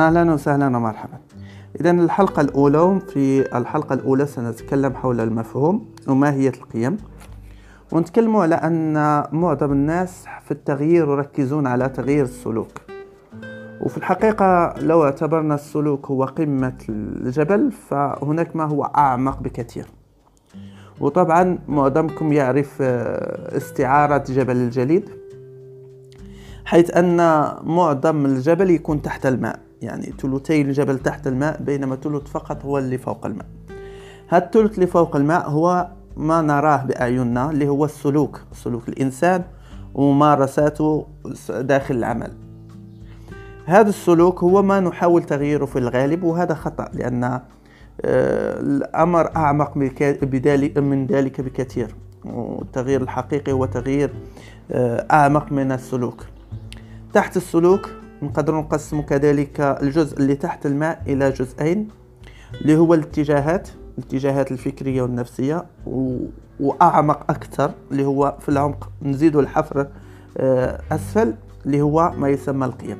أهلا وسهلا ومرحبا. إذا الحلقة الأولى في الحلقة الأولى سنتكلم حول المفهوم وماهية القيم. ونتكلم على أن معظم الناس في التغيير يركزون على تغيير السلوك. وفي الحقيقة لو اعتبرنا السلوك هو قمة الجبل فهناك ما هو أعمق بكثير. وطبعا معظمكم يعرف آه، استعارة جبل الجليد حيث أن معظم الجبل يكون تحت الماء. يعني ثلثي الجبل تحت الماء بينما ثلث فقط هو اللي فوق الماء. هذا الثلث اللي فوق الماء هو ما نراه بأعيننا اللي هو السلوك سلوك الإنسان وممارساته داخل العمل. هذا السلوك هو ما نحاول تغييره في الغالب وهذا خطأ لأن آه، الأمر أعمق من ذلك بكثير. والتغيير الحقيقي هو تغيير آه، أعمق من السلوك. تحت السلوك نقدر نقسم كذلك الجزء اللي تحت الماء إلى جزئين اللي هو الاتجاهات الاتجاهات الفكرية والنفسية و... وأعمق أكثر اللي هو في العمق نزيد الحفر آه، أسفل اللي هو ما يسمى القيم.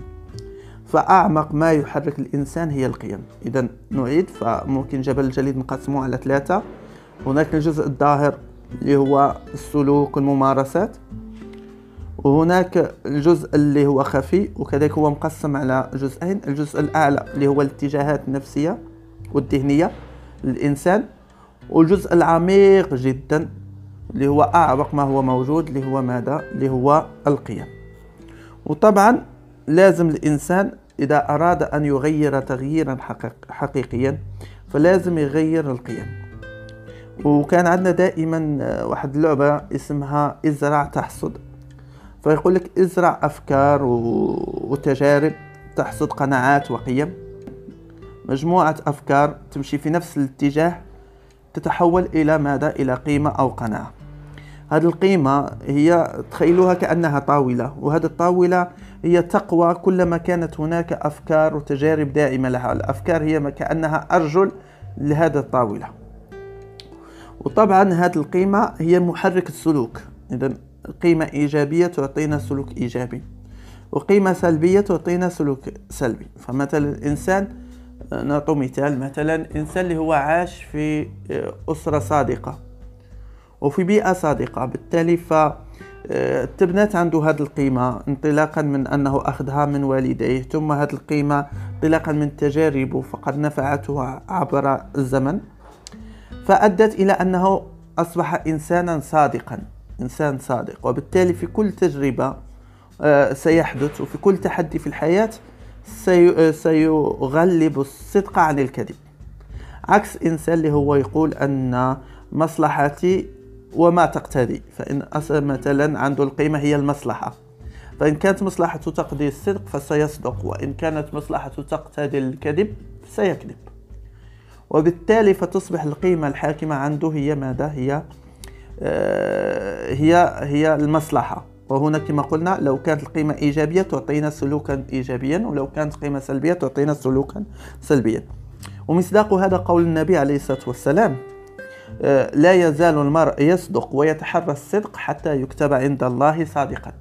فأعمق ما يحرك الإنسان هي القيم. إذا نعيد فممكن جبل الجليد نقسمه على ثلاثة. هناك الجزء الظاهر اللي هو السلوك والممارسات. وهناك الجزء اللي هو خفي وكذلك هو مقسم على جزئين. الجزء الأعلى اللي هو الاتجاهات النفسية والذهنية للإنسان والجزء العميق جدا اللي هو أعمق ما هو موجود اللي هو ماذا؟ اللي هو القيم. وطبعا لازم الإنسان إذا أراد أن يغير تغييرا حقيقيا فلازم يغير القيم. وكان عندنا دائما واحد اللعبة اسمها إزرع تحصد. فيقول لك ازرع أفكار وتجارب تحصد قناعات وقيم. مجموعة أفكار تمشي في نفس الاتجاه تتحول إلى ماذا؟ إلى قيمة أو قناعة. هذه القيمة هي تخيلوها كأنها طاولة وهذه الطاولة هي تقوى كلما كانت هناك أفكار وتجارب دائمة لها. الأفكار هي كأنها أرجل لهذه الطاولة. وطبعا هذه القيمة هي محرك السلوك. إذا قيمة إيجابية تعطينا سلوك إيجابي وقيمة سلبية تعطينا سلوك سلبي. فمثلا الإنسان نعطي مثال مثلا إنسان اللي هو عاش في أسرة صادقة وفي بيئة صادقة بالتالي ف تبنت عنده هذه القيمة انطلاقا من أنه أخذها من والديه ثم هذه القيمة انطلاقا من تجاربه فقد نفعته عبر الزمن. فأدت إلى أنه أصبح إنسانا صادقا. إنسان صادق. وبالتالي في كل تجربة آه، سيحدث وفي كل تحدي في الحياة آه، سيغلب الصدق عن الكذب. عكس إنسان اللي هو يقول أن مصلحتي وما تقتضي فإن مثلا عنده القيمة هي المصلحة. فإن كانت مصلحته تقضي الصدق فسيصدق وإن كانت مصلحته تقتضي الكذب سيكذب. وبالتالي فتصبح القيمة الحاكمة عنده هي ماذا؟ هي هي هي المصلحة. وهنا كما قلنا لو كانت القيمة إيجابية تعطينا سلوكا إيجابيا ولو كانت قيمة سلبية تعطينا سلوكا سلبيا. ومصداق هذا قول النبي عليه الصلاة والسلام آه، لا يزال المرء يصدق ويتحرى الصدق حتى يكتب عند الله صادقا.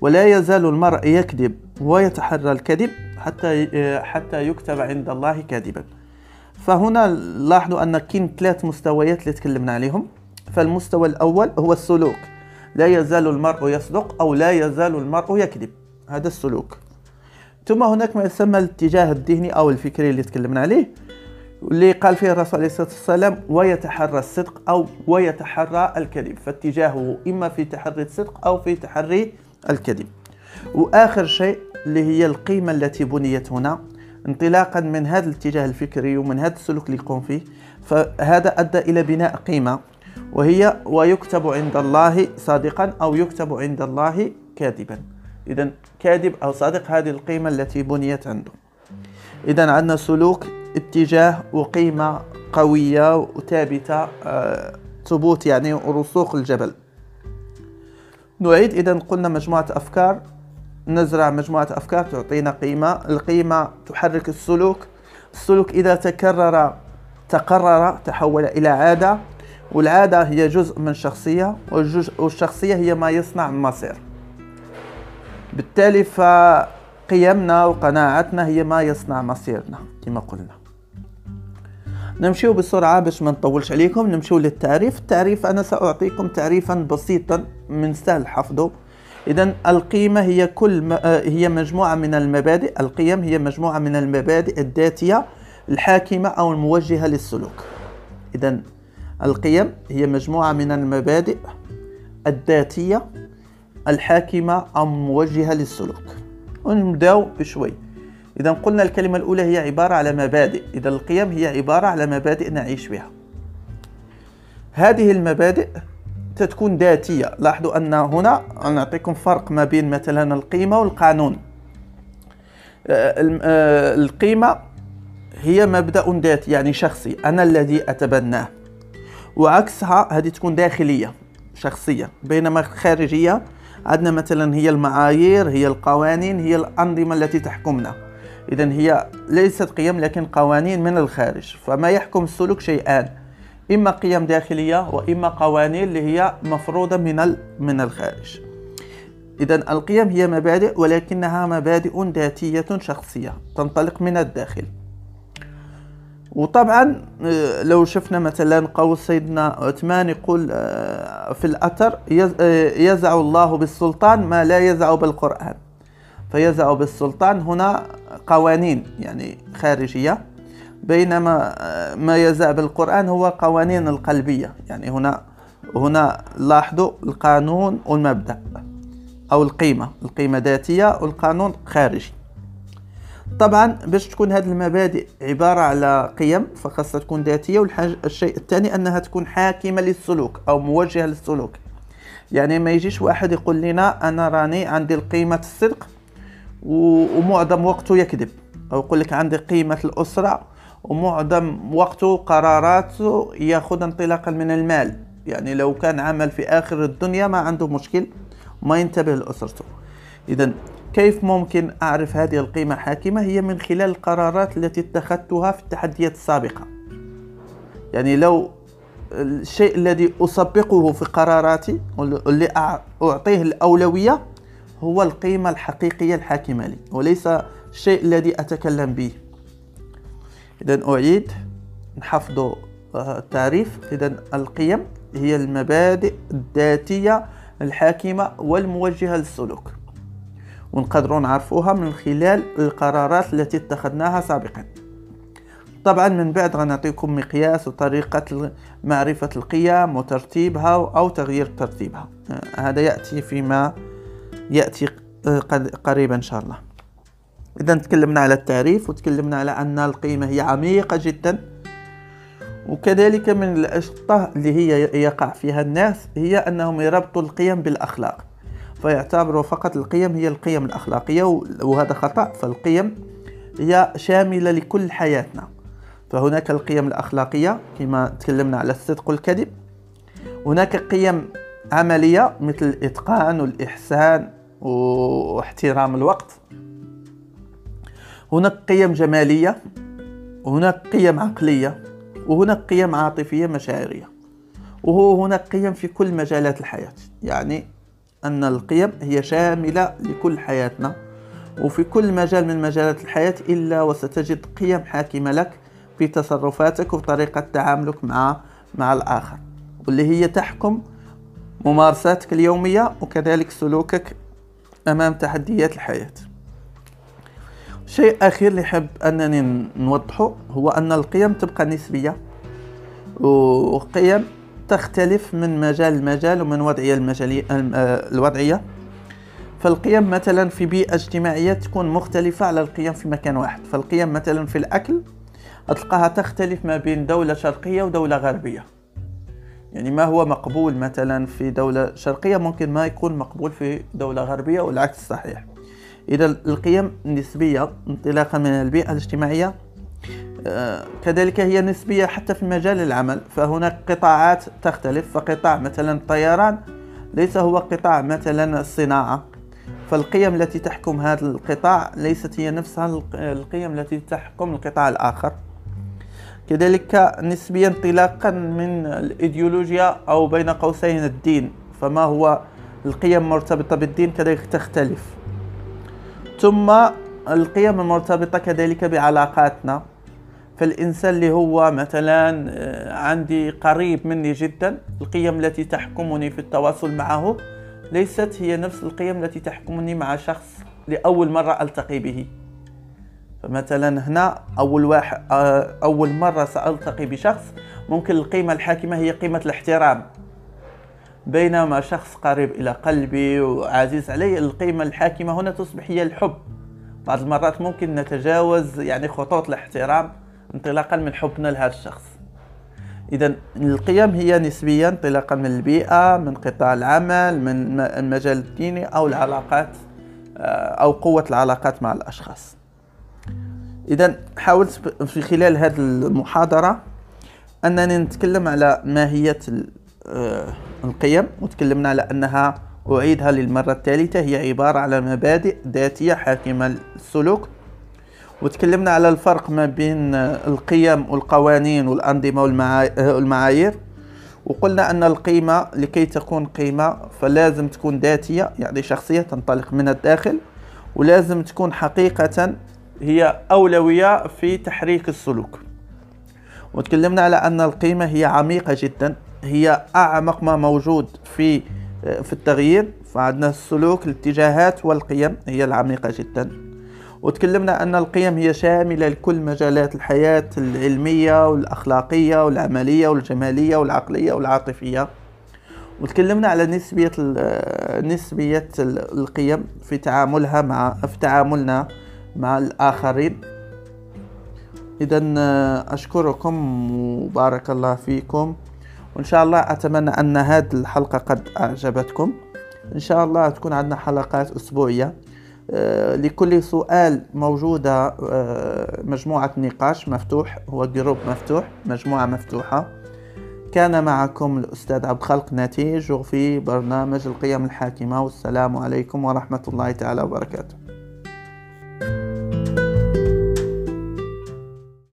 ولا يزال المرء يكذب ويتحرى الكذب حتى آه، حتى يكتب عند الله كاذبا. فهنا لاحظوا أن كاين ثلاث مستويات اللي تكلمنا عليهم. فالمستوى الأول هو السلوك. لا يزال المرء يصدق أو لا يزال المرء يكذب. هذا السلوك. ثم هناك ما يسمى الاتجاه الذهني أو الفكري اللي تكلمنا عليه اللي قال فيه الرسول عليه الصلاة والسلام ويتحرى الصدق أو ويتحرى الكذب. فاتجاهه إما في تحري الصدق أو في تحري الكذب. وآخر شيء اللي هي القيمة التي بنيت هنا انطلاقا من هذا الاتجاه الفكري ومن هذا السلوك اللي يقوم فيه فهذا أدى إلى بناء قيمة. وهي ويكتب عند الله صادقا أو يكتب عند الله كاذبا. إذا كاذب أو صادق هذه القيمة التي بنيت عنده. إذا عندنا سلوك اتجاه وقيمة قوية وثابتة آه، ثبوت يعني رسوخ الجبل. نعيد. إذا قلنا مجموعة أفكار. نزرع مجموعة أفكار تعطينا قيمة. القيمة تحرك السلوك. السلوك إذا تكرر تقرر تحول إلى عادة. والعادة هي جزء من الشخصية والشخصية هي ما يصنع المصير بالتالي ف قيمنا وقناعاتنا هي ما يصنع مصيرنا كما قلنا. نمشيو بسرعة باش ما نطولش عليكم نمشيو للتعريف. التعريف أنا سأعطيكم تعريفا بسيطا من سهل حفظه. إذا القيمة هي كل آه، هي مجموعة من المبادئ. القيم هي مجموعة من المبادئ الذاتية الحاكمة أو الموجهة للسلوك. إذا القيم هي مجموعة من المبادئ الذاتية الحاكمة أو الموجهة للسلوك. ونبدأو بشوي. إذا قلنا الكلمة الأولى هي عبارة على مبادئ. إذا القيم هي عبارة على مبادئ نعيش بها. هذه المبادئ تكون ذاتية. لاحظوا أن هنا نعطيكم فرق ما بين مثلا القيمة والقانون. آه، آه، القيمة هي مبدأ ذاتي يعني شخصي. أنا الذي أتبناه. وعكسها هذه تكون داخلية شخصية. بينما الخارجية عندنا مثلا هي المعايير هي القوانين هي الأنظمة التي تحكمنا. إذا هي ليست قيم لكن قوانين من الخارج. فما يحكم السلوك شيئان إما قيم داخلية وإما قوانين اللي هي مفروضة من من الخارج. إذا القيم هي مبادئ ولكنها مبادئ ذاتية شخصية تنطلق من الداخل. وطبعا آه، لو شفنا مثلا قول سيدنا عثمان يقول آه، في الأثر آه، يزع الله بالسلطان ما لا يزع بالقرآن. فيزع بالسلطان هنا قوانين يعني خارجية بينما ما يزع بالقرآن هو قوانين القلبية. يعني هنا هنا لاحظوا القانون والمبدأ أو القيمة القيمة ذاتية والقانون خارجي. طبعا باش تكون هذه المبادئ عبارة على قيم فخاصة تكون ذاتية والشيء الثاني أنها تكون حاكمة للسلوك أو موجهة للسلوك. يعني ما يجيش واحد يقول لنا أنا راني عندي القيمة الصدق ومعظم وقته يكذب أو يقول لك عندي قيمة الأسرة ومعظم وقته قراراته يأخذ انطلاقا من المال. يعني لو كان عمل في آخر الدنيا ما عنده مشكل ما ينتبه لأسرته. إذا كيف ممكن أعرف هذه القيمة حاكمة هي من خلال القرارات التي اتخذتها في التحديات السابقة. يعني لو الشيء الذي أسبقه في قراراتي واللي أعطيه الأولوية هو القيمة الحقيقية الحاكمة لي وليس الشيء الذي أتكلم به. إذا أعيد نحفظ التعريف. إذا القيم هي المبادئ الذاتية الحاكمة والموجهة للسلوك. ونقدروا نعرفوها من خلال القرارات التي اتخذناها سابقا. طبعا من بعد غنعطيكم مقياس وطريقة معرفة القيم وترتيبها أو تغيير ترتيبها. هذا يأتي فيما يأتي قريبا إن شاء الله. إذا تكلمنا على التعريف وتكلمنا على أن القيمة هي عميقة جدا. وكذلك من الأشطة اللي هي يقع فيها الناس هي أنهم يربطوا القيم بالأخلاق. فيعتبروا فقط القيم هي القيم الأخلاقية وهذا خطأ. فالقيم هي شاملة لكل حياتنا. فهناك القيم الأخلاقية كما تكلمنا على الصدق والكذب. هناك قيم عملية مثل الإتقان والإحسان واحترام الوقت. هناك قيم جمالية وهناك قيم عقلية وهناك قيم عاطفية مشاعرية. وهو هناك قيم في كل مجالات الحياة. يعني أن القيم هي شاملة لكل حياتنا. وفي كل مجال من مجالات الحياة إلا وستجد قيم حاكمة لك في تصرفاتك وطريقة تعاملك مع مع الآخر واللي هي تحكم ممارساتك اليومية وكذلك سلوكك أمام تحديات الحياة. شيء أخير اللي حب أنني نوضحه هو أن القيم تبقى نسبية وقيم تختلف من مجال لمجال ومن وضعية المجالية آه، الوضعية فالقيم مثلا في بيئة اجتماعية تكون مختلفة على القيم في مكان واحد. فالقيم مثلا في الأكل أتلقاها تختلف ما بين دولة شرقية ودولة غربية. يعني ما هو مقبول مثلا في دولة شرقية ممكن ما يكون مقبول في دولة غربية والعكس صحيح. إذا القيم نسبية انطلاقا من البيئة الاجتماعية آه، كذلك هي نسبية حتى في مجال العمل فهناك قطاعات تختلف فقطاع مثلا الطيران ليس هو قطاع مثلا الصناعة فالقيم التي تحكم هذا القطاع ليست هي نفسها القيم التي تحكم القطاع الآخر. كذلك نسبيا انطلاقا من الإيديولوجيا أو بين قوسين الدين فما هو القيم مرتبطة بالدين كذلك تختلف. ثم القيم المرتبطة كذلك بعلاقاتنا. فالإنسان اللي هو مثلا آه، عندي قريب مني جدا القيم التي تحكمني في التواصل معه ليست هي نفس القيم التي تحكمني مع شخص لأول مرة ألتقي به. فمثلا هنا أول واحد آه، أول مرة سألتقي بشخص ممكن القيمة الحاكمة هي قيمة الاحترام. بينما شخص قريب إلى قلبي وعزيز علي القيمة الحاكمة هنا تصبح هي الحب. بعض المرات ممكن نتجاوز يعني خطوط الاحترام. انطلاقا من حبنا لهذا الشخص. إذا القيم هي نسبيا انطلاقا من البيئة من قطاع العمل من المجال الديني أو العلاقات آه، أو قوة العلاقات مع الأشخاص. إذا حاولت في خلال هذه المحاضرة أنني نتكلم على ماهية آه، القيم وتكلمنا على أنها أعيدها للمرة الثالثة هي عبارة على مبادئ ذاتية حاكمة السلوك وتكلمنا على الفرق ما بين القيم والقوانين والأنظمة والمعايير وقلنا أن القيمة لكي تكون قيمة فلازم تكون ذاتية يعني شخصية تنطلق من الداخل ولازم تكون حقيقة هي أولوية في تحريك السلوك. وتكلمنا على أن القيمة هي عميقة جدا هي أعمق ما موجود في في التغيير فعندنا السلوك الاتجاهات والقيم هي العميقة جدا. وتكلمنا أن القيم هي شاملة لكل مجالات الحياة العلمية والأخلاقية والعملية والجمالية والعقلية والعاطفية. وتكلمنا على نسبية نسبية القيم في تعاملها مع في تعاملنا مع الآخرين. إذا أشكركم وبارك الله فيكم. وإن شاء الله أتمنى أن هذه الحلقة قد أعجبتكم. إن شاء الله تكون عندنا حلقات أسبوعية. آه، لكل سؤال موجودة آه، مجموعة نقاش مفتوح هو جروب مفتوح مجموعة مفتوحة. كان معكم الأستاذ عبد الخالق نتيج في برنامج القيم الحاكمة والسلام عليكم ورحمة الله تعالى وبركاته.